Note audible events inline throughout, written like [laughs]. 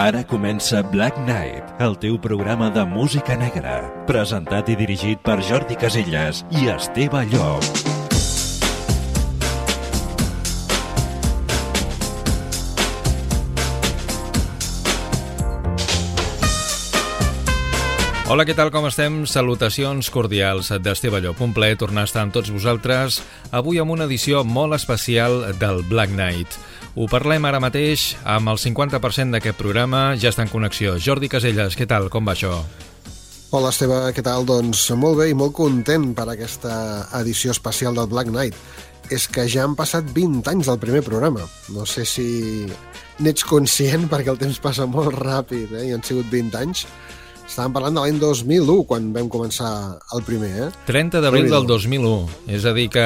Ara comença Black Knight, el teu programa de música negra, presentat i dirigit per Jordi Casellas i Esteve Llop. Hola, què tal, com estem? Salutacions cordials d'Esteve Llop. Un plaer tornar a estar amb tots vosaltres avui amb una edició molt especial del Black Knight. Ho parlem ara mateix amb el 50% d'aquest programa. Ja està en connexió. Jordi Caselles, què tal? Com va això? Hola Esteve, què tal? Doncs molt bé i molt content per aquesta edició especial del Black Knight. És que ja han passat 20 anys del primer programa. No sé si n'ets conscient [laughs] perquè el temps passa molt ràpid eh? i han sigut 20 anys estàvem parlant de l'any 2001, quan vam començar el primer, eh? 30 d'abril del 2001. És a dir, que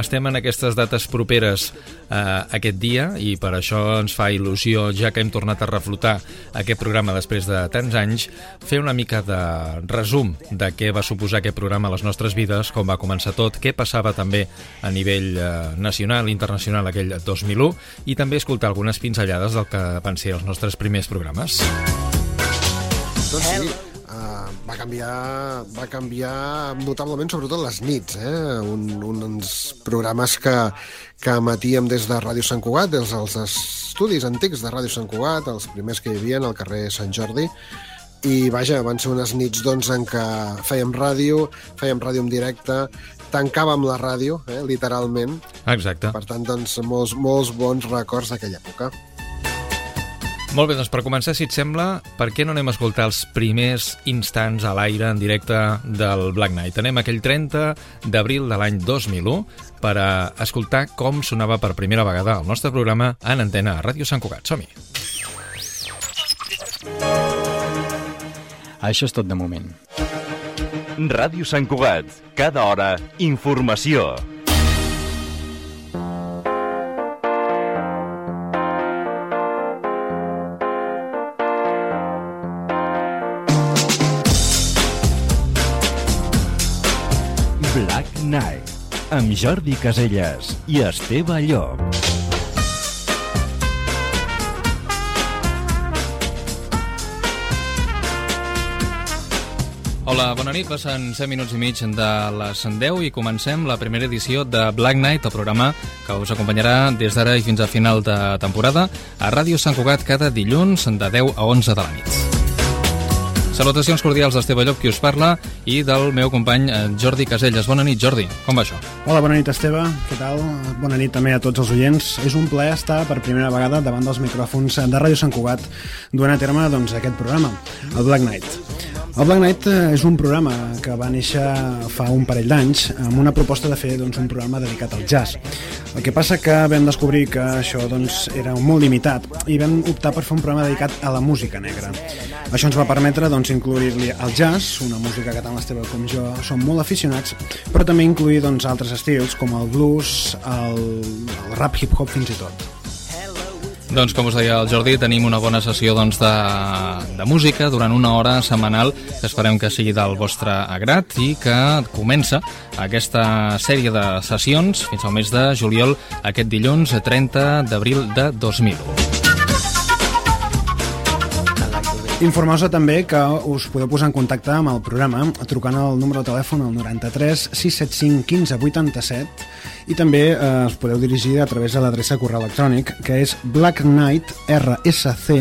estem en aquestes dates properes eh, aquest dia i per això ens fa il·lusió, ja que hem tornat a reflotar aquest programa després de tants anys, fer una mica de resum de què va suposar aquest programa a les nostres vides, com va començar tot, què passava també a nivell eh, nacional i internacional aquell 2001 i també escoltar algunes pinzellades del que van ser els nostres primers programes. Doncs sí, uh, va canviar, va canviar notablement, sobretot les nits, eh? Un, uns programes que, que emetíem des de Ràdio Sant Cugat, des dels estudis antics de Ràdio Sant Cugat, els primers que hi havia al carrer Sant Jordi, i vaja, van ser unes nits doncs, en què fèiem ràdio, fèiem ràdio en directe, tancàvem la ràdio, eh, literalment. Exacte. Per tant, doncs, molts, molts bons records d'aquella època. Molt bé, doncs per començar, si et sembla, per què no anem a escoltar els primers instants a l'aire en directe del Black Knight? Anem aquell 30 d'abril de l'any 2001 per a escoltar com sonava per primera vegada el nostre programa en antena a Ràdio Sant Cugat. Som-hi! Això és tot de moment. Ràdio Sant Cugat. Cada hora, informació. Amb Jordi Caselles i Esteve Llop. Hola, bona nit. Passen 7 minuts i mig de les 10 i comencem la primera edició de Black Knight, el programa que us acompanyarà des d'ara i fins a final de temporada a Ràdio Sant Cugat cada dilluns de 10 a 11 de la nit. Salutacions cordials d'Esteve Llop, qui us parla, i del meu company eh, Jordi Caselles. Bona nit, Jordi. Com va això? Hola, bona nit, Esteve. Què tal? Bona nit també a tots els oients. És un plaer estar per primera vegada davant dels micròfons de Ràdio Sant Cugat duent a terme doncs, aquest programa, el Black Knight. El Black Knight eh, és un programa que va néixer fa un parell d'anys amb una proposta de fer doncs, un programa dedicat al jazz. El que passa que vam descobrir que això doncs, era molt limitat i vam optar per fer un programa dedicat a la música negra. Això ens va permetre doncs, incluir-li el jazz, una música que tant l'Esteve com jo som molt aficionats, però també incluir doncs, altres estils com el blues, el, el rap hip-hop fins i tot. Doncs com us deia el Jordi, tenim una bona sessió doncs, de, de música durant una hora setmanal que esperem que sigui del vostre agrat i que comença aquesta sèrie de sessions fins al mes de juliol aquest dilluns 30 d'abril de 2001. Informau-vos també que us podeu posar en contacte amb el programa trucant al número de telèfon al 93 675 15 87 i també eh, us podeu dirigir a través de l'adreça correu electrònic que és blacknightrSC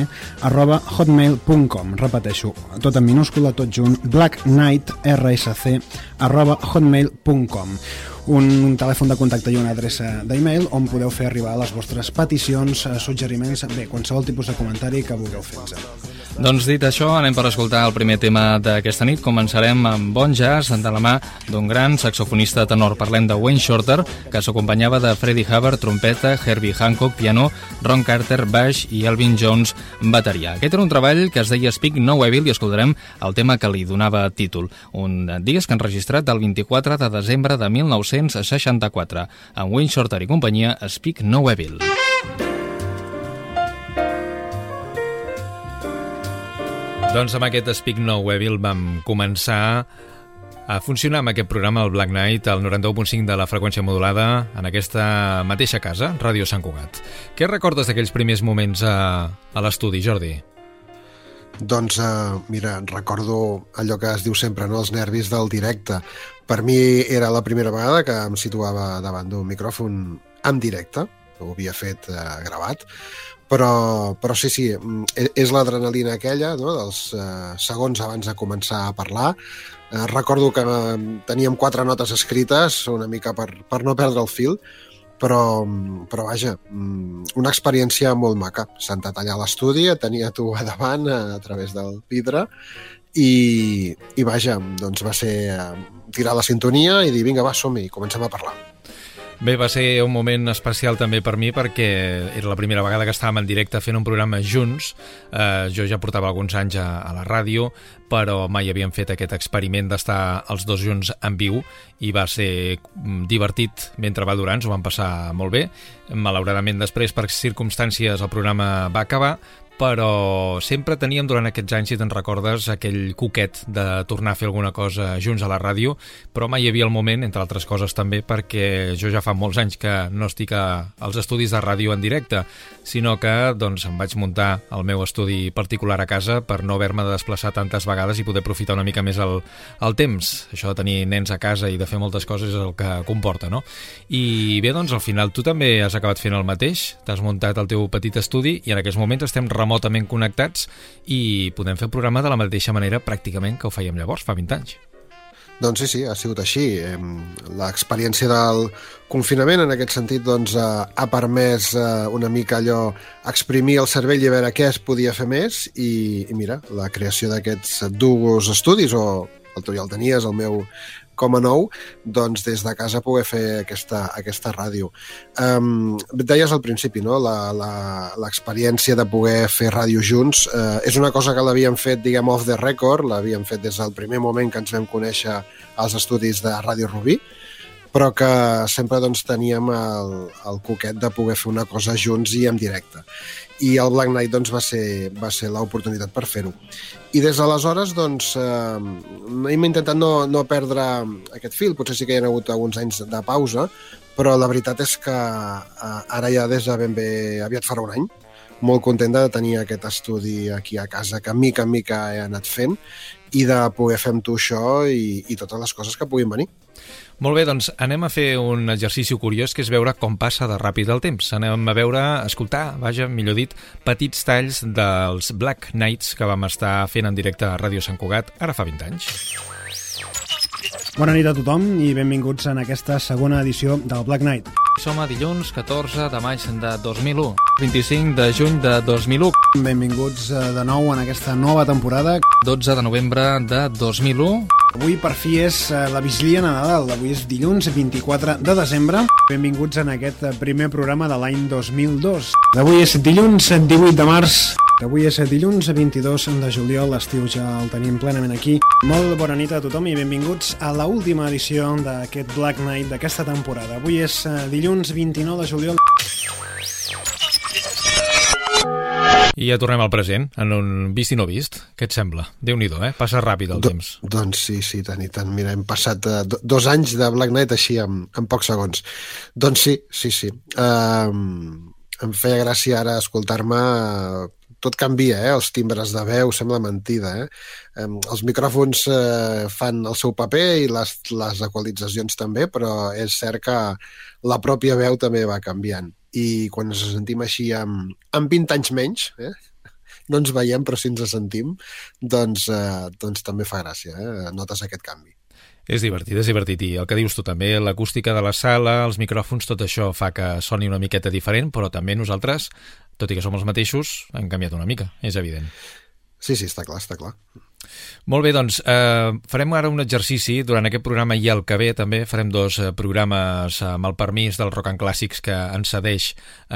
arroba hotmail.com repeteixo, tot en minúscula, tot junt blacknightrSC arroba hotmail.com un, un telèfon de contacte i una adreça d'e-mail on podeu fer arribar les vostres peticions, eh, suggeriments, bé, qualsevol tipus de comentari que vulgueu fer-nos. Doncs dit això, anem per escoltar el primer tema d'aquesta nit. Començarem amb bon jazz de la mà d'un gran saxofonista tenor. Parlem de Wayne Shorter, que s'acompanyava de Freddie Hubbard, trompeta, Herbie Hancock, piano, Ron Carter, baix i Elvin Jones, bateria. Aquest era un treball que es deia Speak No Evil i escoltarem el tema que li donava títol. Un disc enregistrat el 24 de desembre de 1964 amb Wayne Shorter i companyia Speak No Evil. Doncs amb aquest Speak No Evil vam començar a funcionar amb aquest programa, el Black Knight, al 91.5 de la freqüència modulada, en aquesta mateixa casa, Ràdio Sant Cugat. Què recordes d'aquells primers moments a, a l'estudi, Jordi? Doncs, eh, mira, recordo allò que es diu sempre, no? els nervis del directe. Per mi era la primera vegada que em situava davant d'un micròfon en directe, ho havia fet eh, gravat, però, però sí, sí, mm, e-, és l'adrenalina aquella no? dels eh, segons abans de començar a parlar. Eh, recordo que eh, teníem quatre notes escrites, una mica per, per no perdre el fil, però, però vaja, mm, una experiència molt maca. Sentat allà a l'estudi, tenia tu a davant a, a través del vidre i, i vaja, doncs va ser eh, tirar la sintonia i dir vinga, va, som-hi, comencem a parlar. Bé, va ser un moment especial també per mi perquè era la primera vegada que estàvem en directe fent un programa junts. Eh, jo ja portava alguns anys a, a la ràdio, però mai havíem fet aquest experiment d'estar els dos junts en viu i va ser mm, divertit mentre va durar, ens ho vam passar molt bé. Malauradament després, per circumstàncies, el programa va acabar, però sempre teníem durant aquests anys, si te'n recordes, aquell cuquet de tornar a fer alguna cosa junts a la ràdio, però mai hi havia el moment, entre altres coses també, perquè jo ja fa molts anys que no estic a, als estudis de ràdio en directe, sinó que doncs, em vaig muntar el meu estudi particular a casa per no haver-me de desplaçar tantes vegades i poder aprofitar una mica més el, el temps. Això de tenir nens a casa i de fer moltes coses és el que comporta, no? I bé, doncs al final tu també has acabat fent el mateix, t'has muntat el teu petit estudi i en aquests moments estem remotament connectats i podem fer el programa de la mateixa manera pràcticament que ho fèiem llavors, fa 20 anys. Doncs sí, sí, ha sigut així. L'experiència del confinament, en aquest sentit, doncs, eh, ha permès eh, una mica allò exprimir el cervell i veure què es podia fer més i, i mira, la creació d'aquests dos estudis, o el tu ja el tenies, el meu com a nou, doncs des de casa poder fer aquesta, aquesta ràdio. Um, deies al principi, no?, l'experiència de poder fer ràdio junts uh, és una cosa que l'havíem fet, diguem, off the record, l'havíem fet des del primer moment que ens vam conèixer als estudis de Ràdio Rubí, però que sempre doncs, teníem el, el coquet de poder fer una cosa junts i en directe. I el Black Knight doncs, va ser, va ser l'oportunitat per fer-ho. I des d'aleshores doncs, eh, hem intentat no, no perdre aquest fil, potser sí que hi ha hagut alguns anys de pausa, però la veritat és que eh, ara ja des de ben bé aviat farà un any, molt content de tenir aquest estudi aquí a casa que mica en mica he anat fent i de poder fer amb tu això i, i totes les coses que puguin venir. Molt bé, doncs anem a fer un exercici curiós que és veure com passa de ràpid el temps. Anem a veure, a escoltar, vaja, millor dit, petits talls dels Black Nights que vam estar fent en directe a Ràdio Sant Cugat ara fa 20 anys. Bona nit a tothom i benvinguts en aquesta segona edició del Black Night. Som a dilluns 14 de maig de 2001, 25 de juny de 2001. Benvinguts eh, de nou en aquesta nova temporada. 12 de novembre de 2001. Avui per fi és eh, la vigília de Nadal, avui és dilluns 24 de desembre. Benvinguts en aquest eh, primer programa de l'any 2002. Avui és dilluns 18 de març Avui és dilluns 22 de juliol, l'estiu ja el tenim plenament aquí. Molt bona nit a tothom i benvinguts a la última edició d'aquest Black Night d'aquesta temporada. Avui és dilluns 29 de juliol. I ja tornem al present, en un vist i no vist. Què et sembla? déu nhi eh? Passa ràpid el Do, temps. Doncs sí, sí, tant i tant. Mira, hem passat uh, dos anys de Black Knight així en, en pocs segons. Doncs sí, sí, sí. Uh, em feia gràcia ara escoltar-me tot canvia, eh? els timbres de veu, sembla mentida. Eh? Els micròfons eh, fan el seu paper i les, les equalitzacions també, però és cert que la pròpia veu també va canviant. I quan ens sentim així amb, amb 20 anys menys, eh? [laughs] no ens veiem però si ens sentim, doncs, eh, doncs també fa gràcia, eh? notes aquest canvi. És divertit, és divertit. I el que dius tu també, l'acústica de la sala, els micròfons, tot això fa que soni una miqueta diferent, però també nosaltres tot i que som els mateixos, han canviat una mica, és evident. Sí, sí, està clar, està clar. Molt bé, doncs eh, farem ara un exercici durant aquest programa i el que ve també farem dos eh, programes amb el permís del Rock and Clàssics que ens cedeix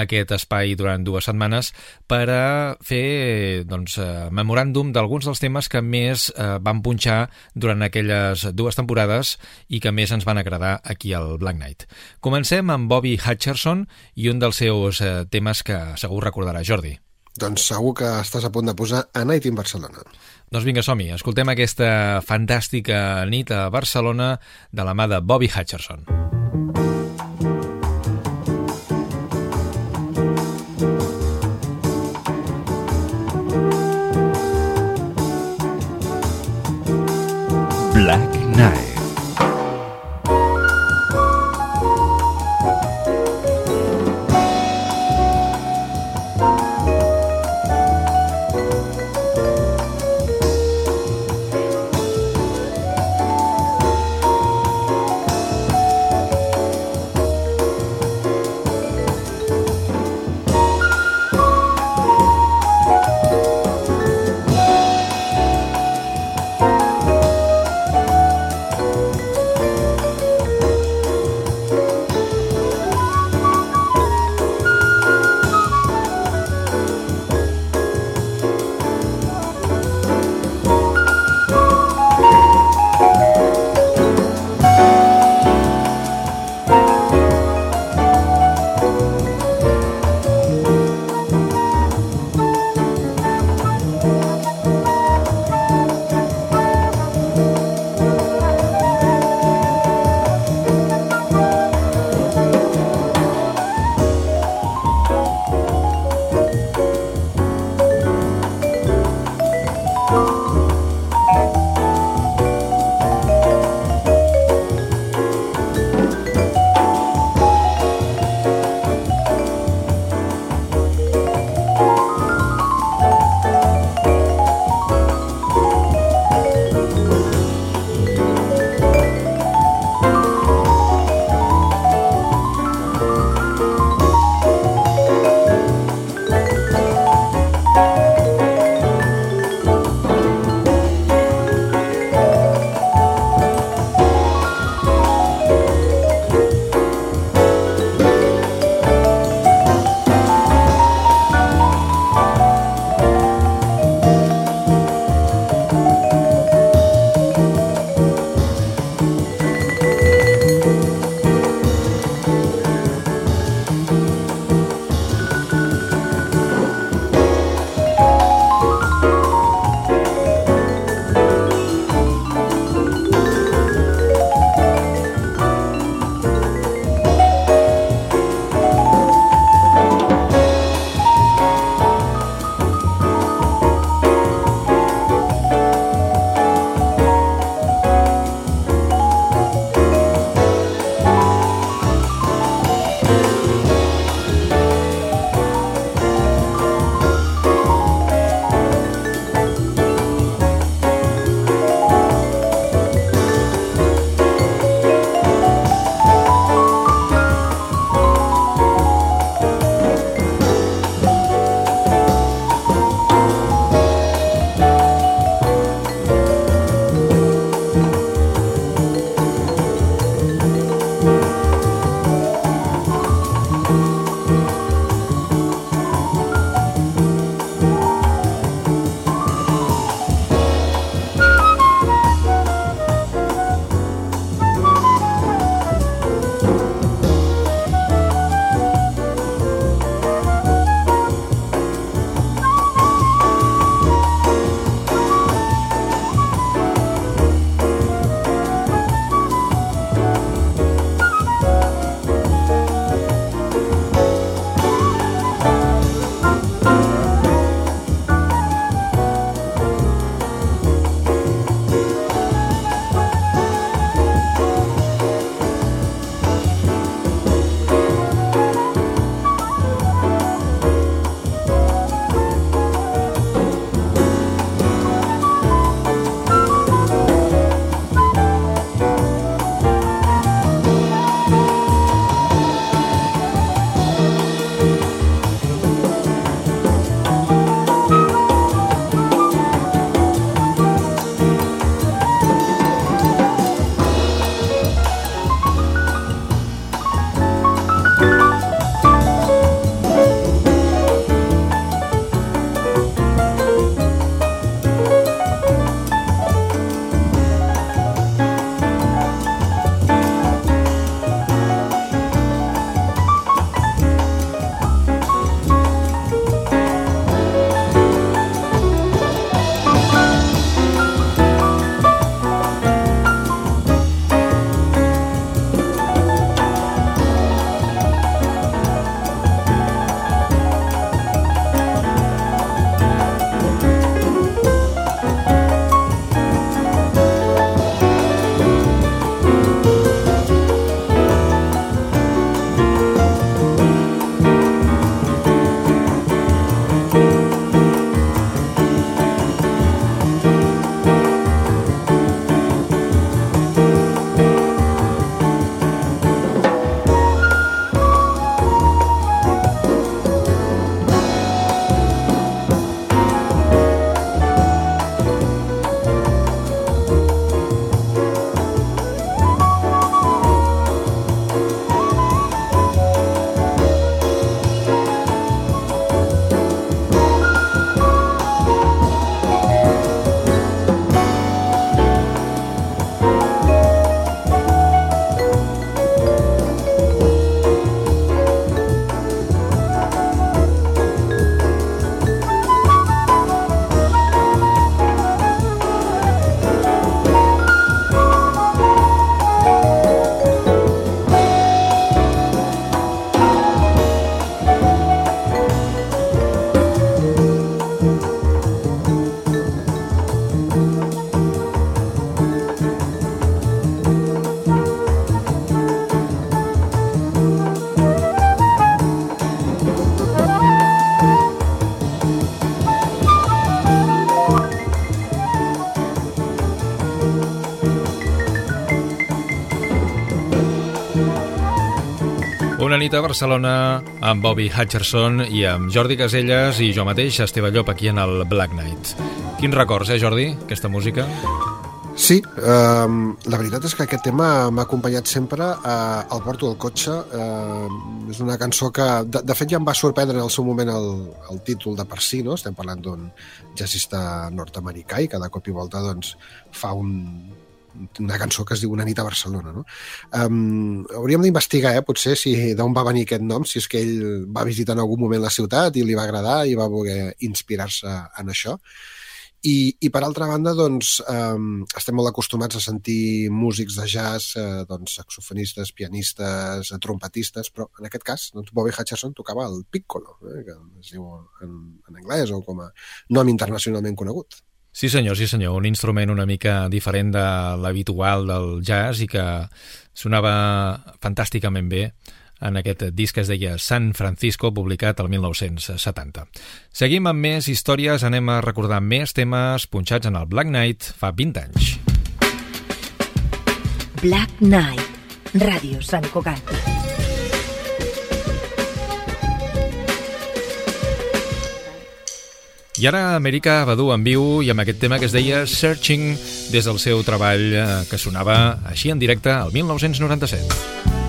aquest espai durant dues setmanes per a fer doncs, eh, memoràndum d'alguns dels temes que més eh, van punxar durant aquelles dues temporades i que més ens van agradar aquí al Black Knight. Comencem amb Bobby Hutcherson i un dels seus eh, temes que segur recordarà Jordi. Doncs segur que estàs a punt de posar a Night in Barcelona. Doncs vinga, som-hi. Escoltem aquesta fantàstica nit a Barcelona de la mà de Bobby Hutcherson. Black nit a Barcelona amb Bobby Hutcherson i amb Jordi Caselles i jo mateix, Esteve Llop, aquí en el Black Knight. Quins records, eh, Jordi, aquesta música? Sí, eh, la veritat és que aquest tema m'ha acompanyat sempre, eh, el porto al cotxe, eh, és una cançó que, de, de fet ja em va sorprendre en el seu moment el, el títol de per si, no? estem parlant d'un jazzista nord-americà i cada cop i volta doncs, fa un, una cançó que es diu Una nit a Barcelona. No? Um, hauríem d'investigar, eh, potser, si d'on va venir aquest nom, si és que ell va visitar en algun moment la ciutat i li va agradar i va voler inspirar-se en això. I, i per altra banda, doncs, um, estem molt acostumats a sentir músics de jazz, eh, doncs, saxofonistes, pianistes, trompetistes, però en aquest cas, doncs, Bobby Hutcherson tocava el piccolo, eh, que es diu en, en anglès o com a nom internacionalment conegut. Sí senyor, sí senyor, un instrument una mica diferent de l'habitual del jazz i que sonava fantàsticament bé en aquest disc que es deia San Francisco, publicat el 1970. Seguim amb més històries, anem a recordar més temes punxats en el Black Knight fa 20 anys. Black Knight, Ràdio Sant Cugat. I ara Amèrica Badu en viu i amb aquest tema que es deia Searching des del seu treball eh, que sonava així en directe al 1997.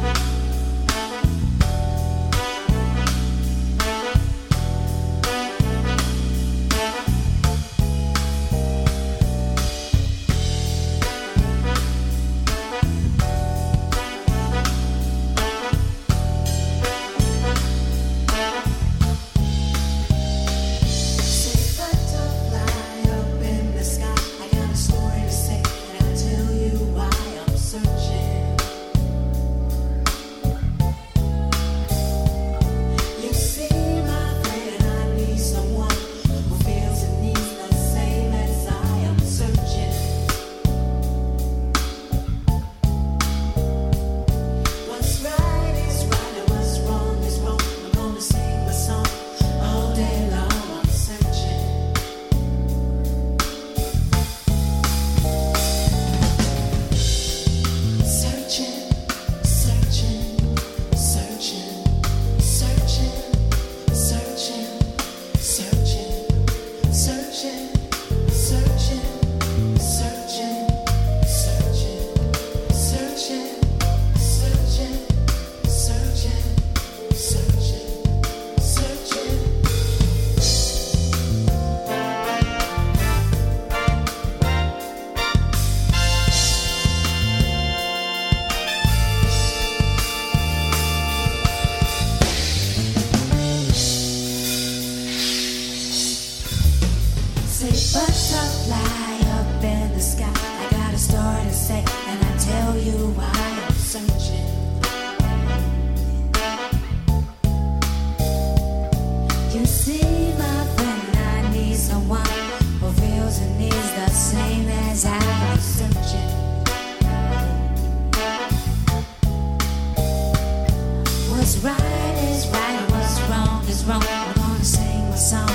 right is right, what's wrong is wrong. I'm gonna sing my song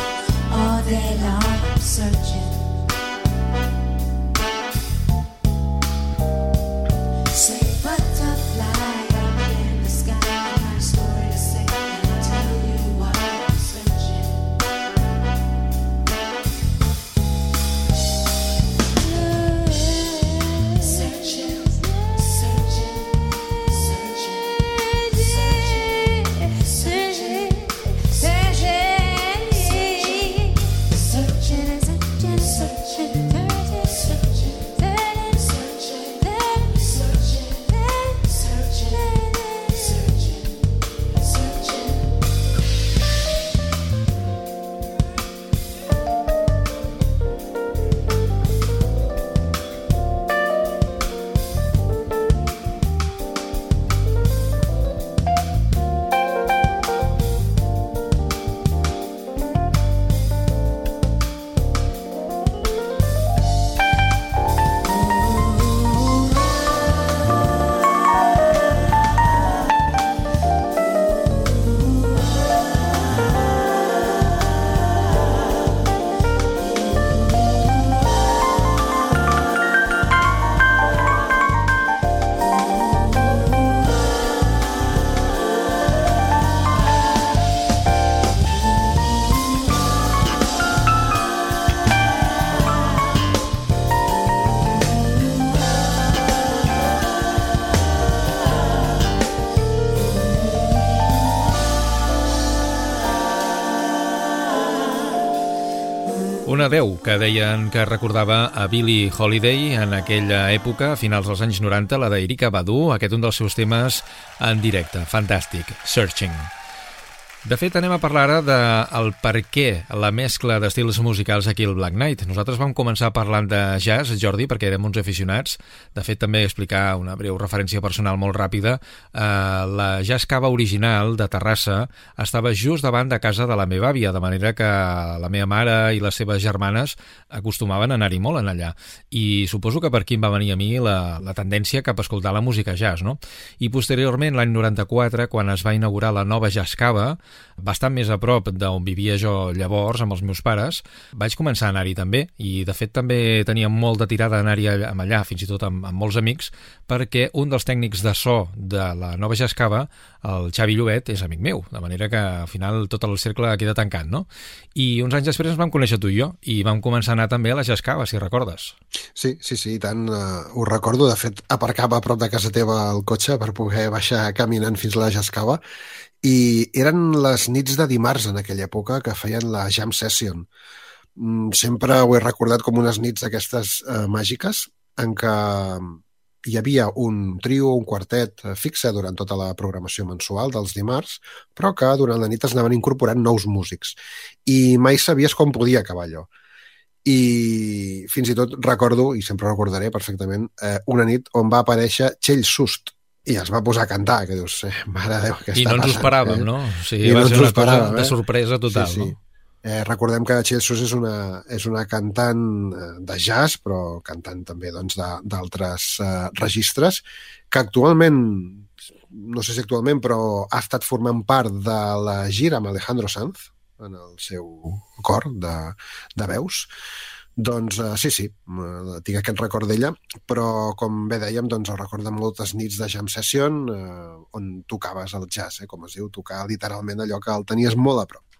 all day long. Searching. Una veu que deien que recordava a Billie Holiday en aquella època, a finals dels anys 90, la d'Erika Badu, aquest un dels seus temes en directe. Fantàstic. Searching. De fet, anem a parlar ara del per què la mescla d'estils musicals aquí al Black Knight. Nosaltres vam començar parlant de jazz, Jordi, perquè érem uns aficionats. De fet, també explicar una breu referència personal molt ràpida. Eh, la Jazz Cava original de Terrassa estava just davant de casa de la meva àvia, de manera que la meva mare i les seves germanes acostumaven a anar-hi molt en allà. I suposo que per aquí em va venir a mi la, la tendència cap a escoltar la música jazz, no? I posteriorment, l'any 94, quan es va inaugurar la nova Jazz Cava, bastant més a prop d'on vivia jo llavors amb els meus pares, vaig començar a anar-hi també i de fet també tenia molt de tirada d'anar-hi allà, fins i tot amb, amb molts amics, perquè un dels tècnics de so de la nova Jascava, el Xavi Llobet, és amic meu, de manera que al final tot el cercle queda tancat, no? I uns anys després ens vam conèixer tu i jo i vam començar a anar també a la Jascava, si recordes. Sí, sí, sí, tant uh, ho recordo. De fet, aparcava a prop de casa teva el cotxe per poder baixar caminant fins a la Jascava i eren les nits de dimarts en aquella època que feien la Jam Session. Mm, sempre ho he recordat com unes nits d'aquestes eh, màgiques en què hi havia un trio, un quartet eh, fixe durant tota la programació mensual dels dimarts, però que durant la nit es anaven incorporant nous músics. I mai sabies com podia acabar allò. I fins i tot recordo, i sempre recordaré perfectament, eh, una nit on va aparèixer Txell Sust, i es va posar a cantar, que dius, eh, mare de Déu, què I està no ens passant? ho esperàvem, eh? no? O sigui, I va no ser una cosa esperàvem, de eh? sorpresa total, sí, sí. no? Eh, recordem que Txell Sus és una, és una cantant eh, de jazz, però cantant també doncs, d'altres doncs, eh, registres, que actualment, no sé si actualment, però ha estat formant part de la gira amb Alejandro Sanz, en el seu cor de, de veus, doncs uh, sí, sí, uh, tinc aquest record d'ella, però com bé dèiem, doncs el record de moltes nits de jam session uh, on tocaves el jazz, eh, com es diu, tocar literalment allò que el tenies molt a prop.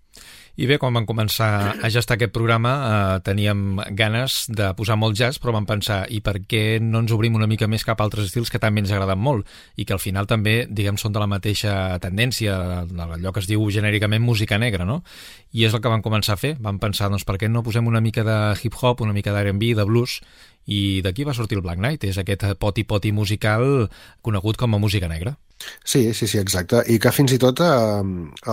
I bé, quan vam començar a gestar aquest programa eh, teníem ganes de posar molt jazz, però vam pensar, i per què no ens obrim una mica més cap a altres estils que també ens agraden molt i que al final també, diguem, són de la mateixa tendència, allò que es diu genèricament música negra, no? I és el que vam començar a fer. Vam pensar, doncs, per què no posem una mica de hip-hop, una mica d'R&B, de blues, i d'aquí va sortir el Black Knight, és aquest poti-poti musical conegut com a música negra. Sí, sí, sí, exacte. I que fins i tot eh,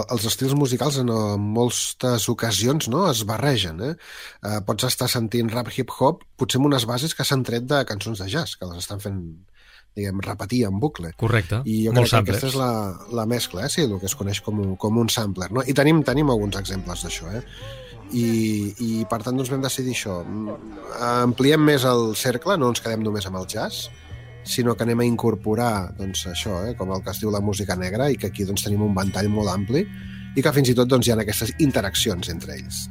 els estils musicals en eh, moltes ocasions no, es barregen. Eh? Eh, pots estar sentint rap hip-hop, potser amb unes bases que s'han tret de cançons de jazz, que les estan fent diguem, repetir en bucle. Correcte, I jo crec que aquesta és la, la mescla, eh? sí, el que es coneix com, un- com un sampler. No? I tenim, tenim alguns exemples d'això. Eh? I, I per tant doncs vam decidir això. Mm, Ampliem més el cercle, no ens quedem només amb el jazz, sinó que anem a incorporar doncs, això, eh, com el que es diu la música negra, i que aquí doncs, tenim un ventall molt ampli i que fins i tot doncs, hi ha aquestes interaccions entre ells.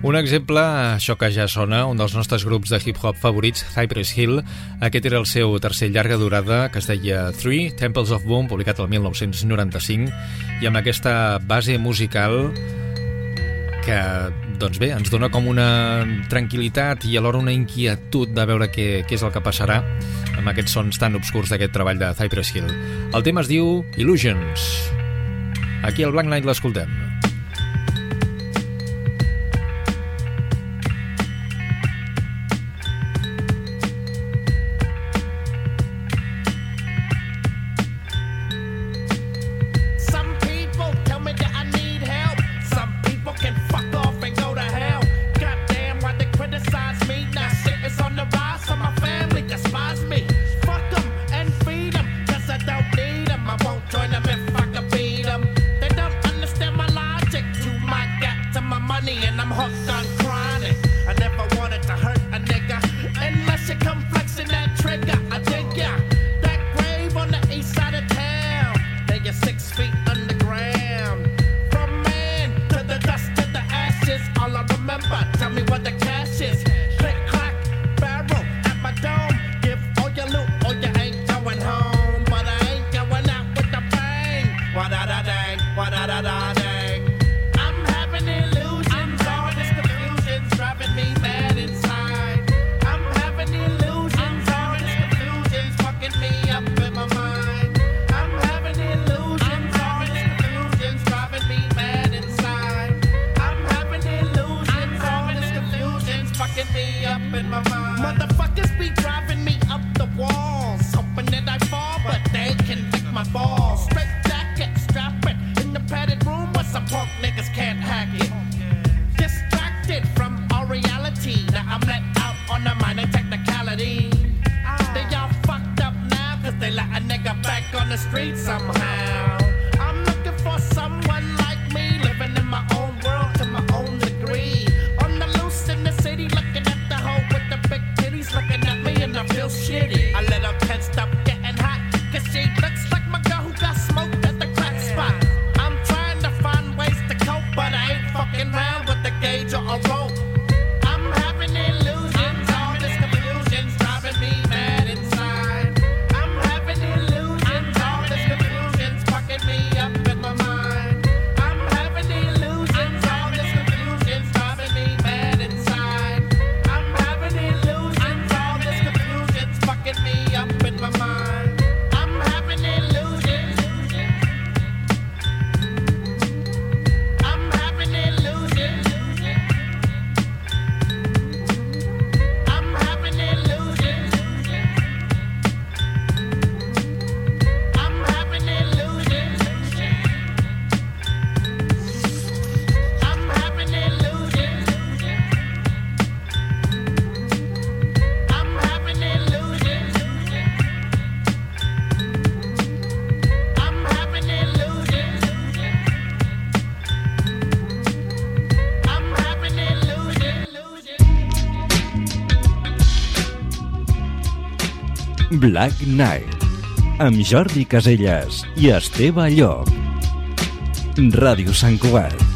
Un exemple, això que ja sona, un dels nostres grups de hip-hop favorits, Cypress Hill, aquest era el seu tercer llarga durada, que es deia Three, Temples of Boom, publicat el 1995, i amb aquesta base musical que, doncs bé, ens dona com una tranquil·litat i alhora una inquietud de veure què, què és el que passarà amb aquests sons tan obscurs d'aquest treball de Cypress Hill. El tema es diu Illusions. Aquí al Black Knight l'escoltem. Black Knight amb Jordi Caselles i Esteve Llop. Ràdio Sant Cugat.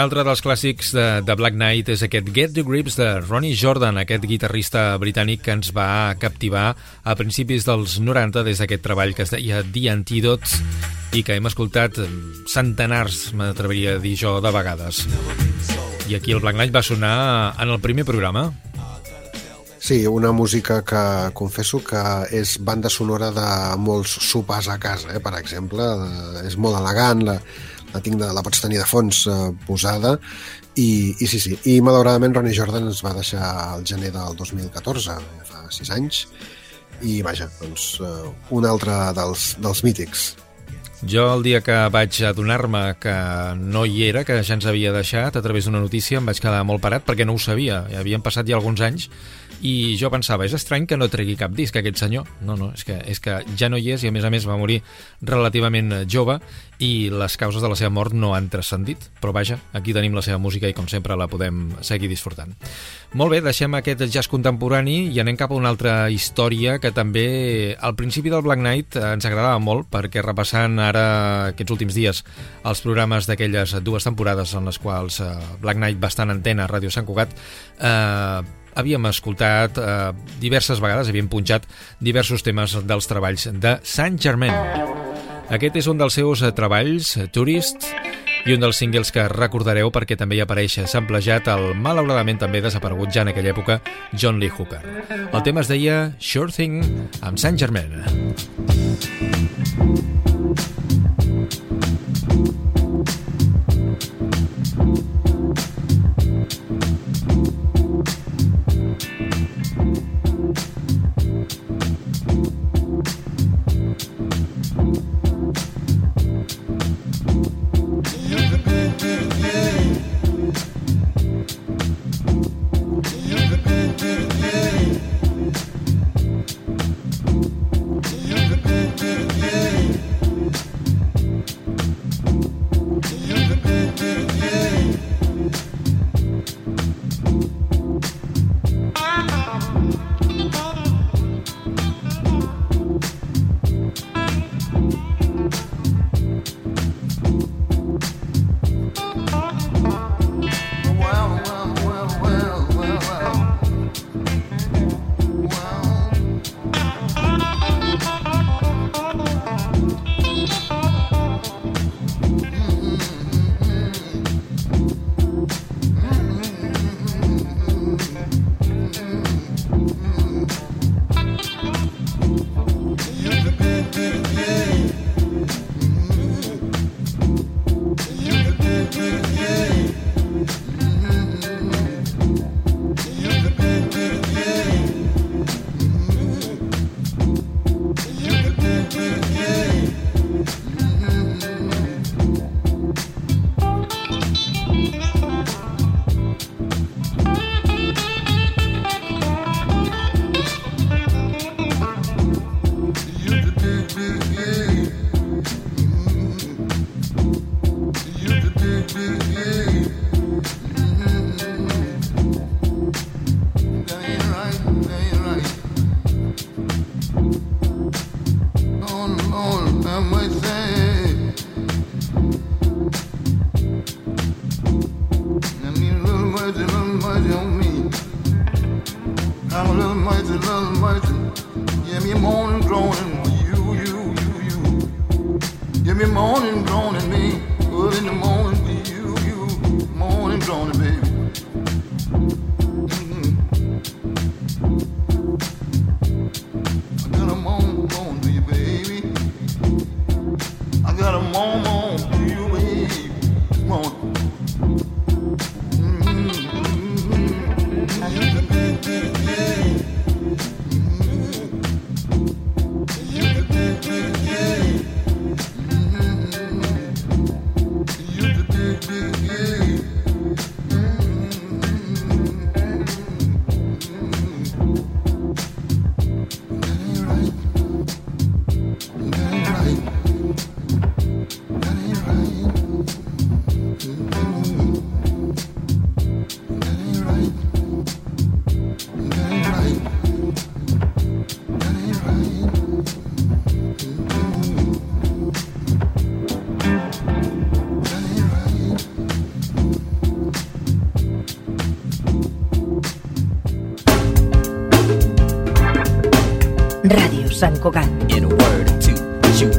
Altre dels clàssics de, de Black Knight és aquest Get the Grips de Ronnie Jordan, aquest guitarrista britànic que ens va captivar a principis dels 90 des d'aquest treball que es deia The Antidotes i que hem escoltat centenars, m'atreviria a dir jo, de vegades. I aquí el Black Knight va sonar en el primer programa. Sí, una música que confesso que és banda sonora de molts sopars a casa, eh? per exemple. Eh, és molt elegant, la, la, tinc de, la pots tenir de fons eh, posada i, i sí, sí. I malauradament Ronnie Jordan ens va deixar al gener del 2014, fa sis anys, i vaja, doncs eh, un altre dels, dels mítics. Jo el dia que vaig adonar-me que no hi era, que ja ens havia deixat a través d'una notícia, em vaig quedar molt parat perquè no ho sabia. Havien passat ja alguns anys i jo pensava, és estrany que no tregui cap disc aquest senyor. No, no, és que, és que ja no hi és i a més a més va morir relativament jove i les causes de la seva mort no han transcendit. Però vaja, aquí tenim la seva música i com sempre la podem seguir disfrutant. Molt bé, deixem aquest jazz contemporani i anem cap a una altra història que també al principi del Black Knight ens agradava molt perquè repassant ara aquests últims dies els programes d'aquelles dues temporades en les quals eh, Black Knight va estar en antena a Ràdio Sant Cugat eh, havíem escoltat eh, diverses vegades, havíem punxat diversos temes dels treballs de Saint Germain. Aquest és un dels seus treballs, Tourist, i un dels singles que recordareu perquè també hi apareix samplejat el malauradament també desaparegut ja en aquella època John Lee Hooker. El tema es deia Sure Thing amb Saint Germain. What you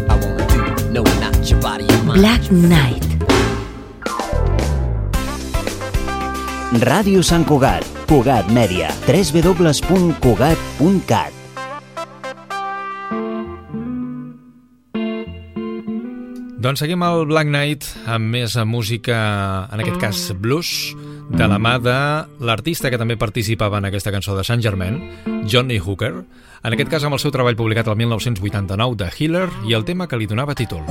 I wanna do. No, not your body, your mind. Black Knight. Ràdio Sant Cugat, Cugat Mèdia, www.cugat.cat. Doncs seguim el Black Knight amb més música, en aquest cas blues, de la mà de l'artista que també participava en aquesta cançó de Saint Germain, Johnny Hooker, en aquest cas amb el seu treball publicat el 1989 de Healer i el tema que li donava títol.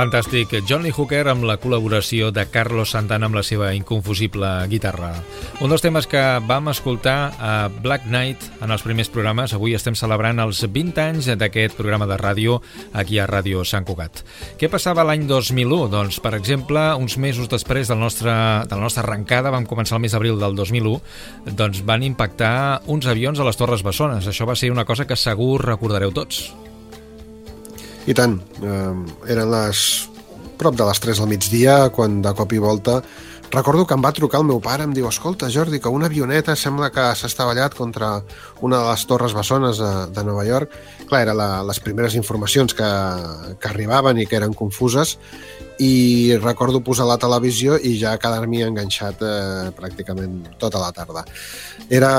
Fantàstic. John Lee Hooker amb la col·laboració de Carlos Santana amb la seva inconfusible guitarra. Un dels temes que vam escoltar a Black Knight en els primers programes, avui estem celebrant els 20 anys d'aquest programa de ràdio aquí a Ràdio Sant Cugat. Què passava l'any 2001? Doncs, per exemple, uns mesos després del nostre, de la nostra arrencada, vam començar el mes d'abril del 2001, doncs van impactar uns avions a les Torres Bessones. Això va ser una cosa que segur recordareu tots. I tant, eh, eren les prop de les 3 del migdia quan de cop i volta recordo que em va trucar el meu pare, em diu, escolta, Jordi, que una avioneta sembla que s'ha estavellat contra una de les torres bessones de, de Nova York. Clar, eren les primeres informacions que, que arribaven i que eren confuses, i recordo posar la televisió i ja quedar-m'hi enganxat eh, pràcticament tota la tarda. Era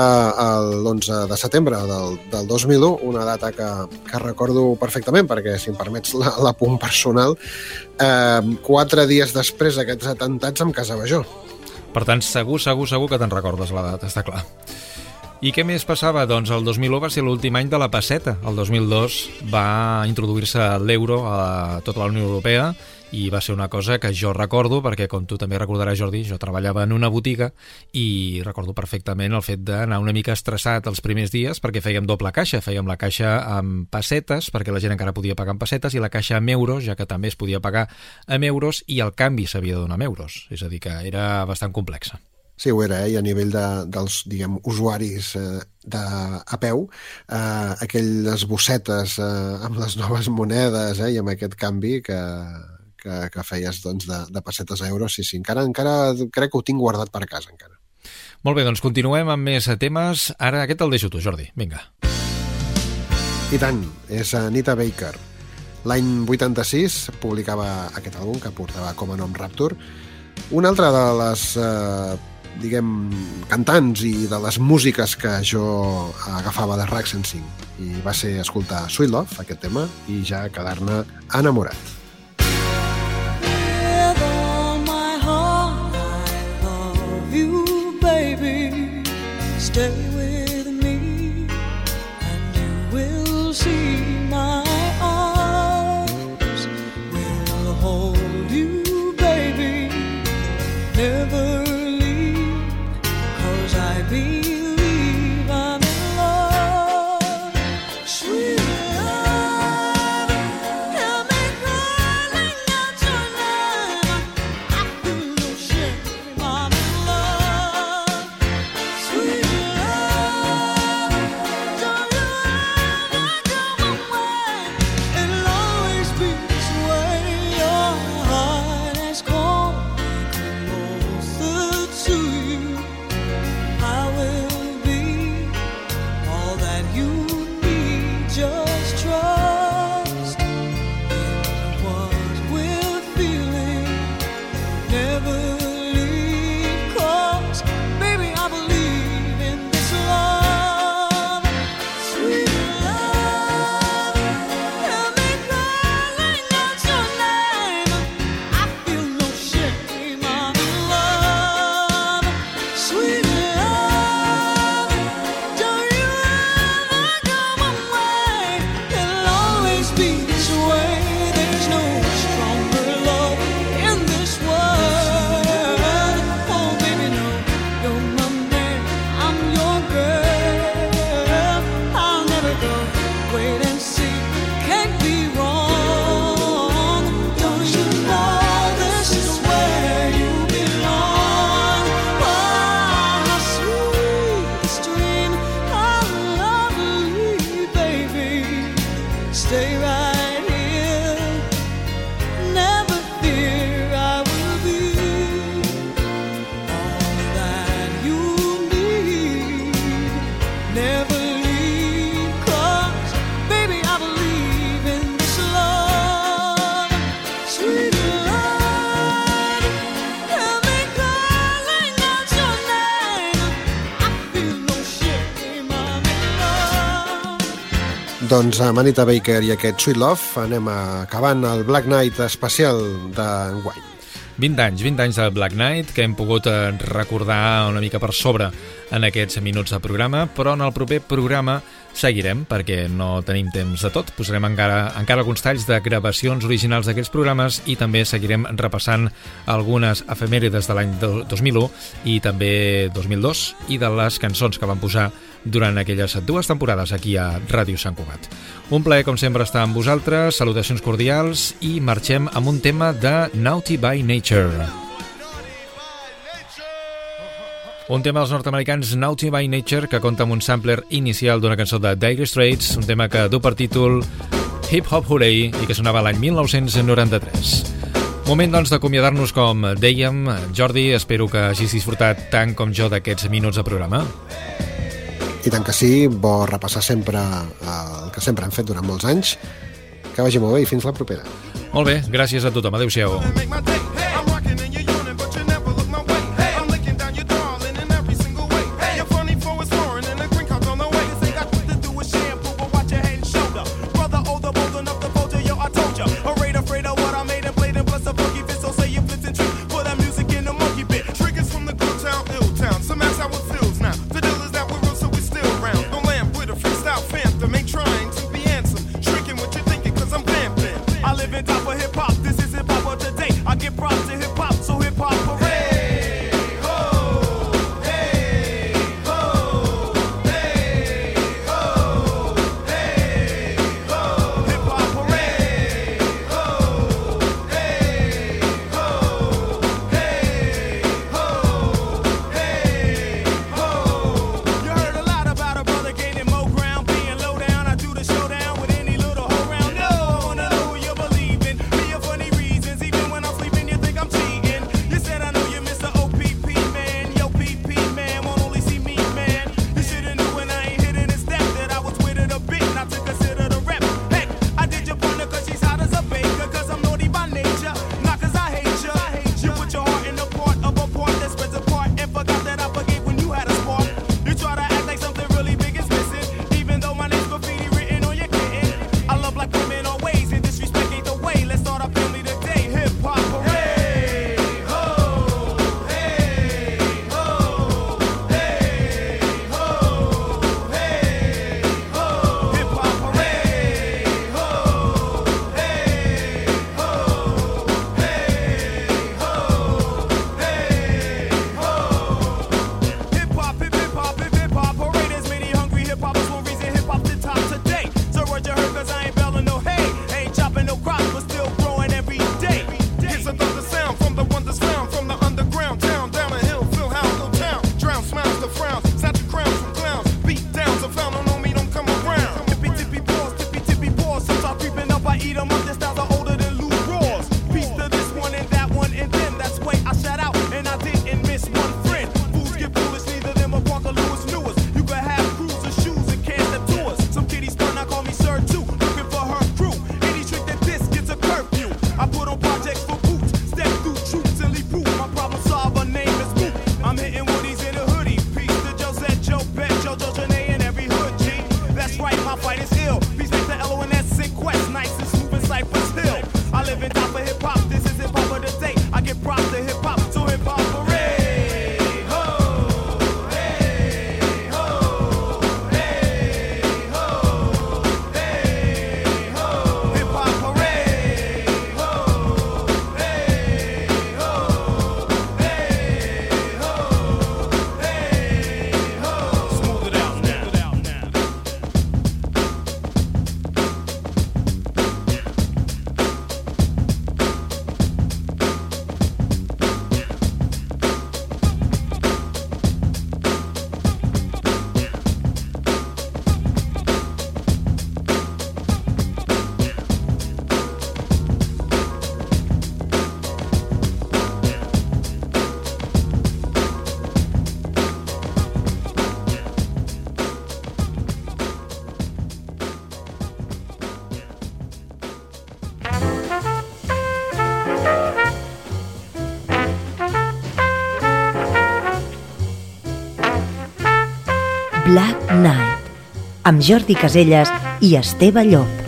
l'11 de setembre del, del 2001, una data que, que recordo perfectament, perquè, si em permets la, la punt personal, eh, quatre dies després d'aquests atentats em casava jo. Per tant, segur, segur, segur que te'n recordes la data, està clar. I què més passava? Doncs el 2001 va ser l'últim any de la passeta. El 2002 va introduir-se l'euro a tota la Unió Europea i va ser una cosa que jo recordo, perquè com tu també recordaràs, Jordi, jo treballava en una botiga i recordo perfectament el fet d'anar una mica estressat els primers dies perquè fèiem doble caixa, fèiem la caixa amb pessetes, perquè la gent encara podia pagar en pessetes, i la caixa amb euros, ja que també es podia pagar amb euros, i el canvi s'havia de donar amb euros. És a dir, que era bastant complexa. Sí, ho era, eh? i a nivell de, dels diguem, usuaris eh, de, a peu, eh, aquelles bossetes eh, amb les noves monedes eh, i amb aquest canvi que, que, que feies doncs, de, de pessetes a euros, sí, sí, encara, encara crec que ho tinc guardat per casa encara. Molt bé, doncs continuem amb més temes. Ara aquest el deixo tu, Jordi. Vinga. I tant, és Anita Baker. L'any 86 publicava aquest àlbum que portava com a nom Rapture. Una altra de les eh, diguem, cantants i de les músiques que jo agafava de Rack 105 i va ser escoltar Sweet Love, aquest tema, i ja quedar-ne enamorat. Stay Amb Anita Baker i aquest Sweet Love anem acabant el Black Night especial d'enguany. 20 anys, 20 anys de Black Knight que hem pogut eh, recordar una mica per sobre en aquests minuts de programa, però en el proper programa seguirem perquè no tenim temps de tot. Posarem encara, encara alguns talls de gravacions originals d'aquests programes i també seguirem repassant algunes efemèrides de l'any do- 2001 i també 2002 i de les cançons que van posar durant aquelles dues temporades aquí a Ràdio Sant Cugat. Un plaer, com sempre, estar amb vosaltres, salutacions cordials i marxem amb un tema de Naughty by Nature. Un tema dels nord-americans Naughty by Nature que compta amb un sampler inicial d'una cançó de Dire Straits, un tema que du per títol Hip Hop Hooray i que sonava l'any 1993. Moment, doncs, d'acomiadar-nos, com dèiem. Jordi, espero que hagis disfrutat tant com jo d'aquests minuts de programa. I tant que sí, bo repassar sempre eh, el que sempre hem fet durant molts anys. Que vagi molt bé i fins la propera. Molt bé, gràcies a tothom. Adéu-siau. amb Jordi Caselles i Esteve Llop.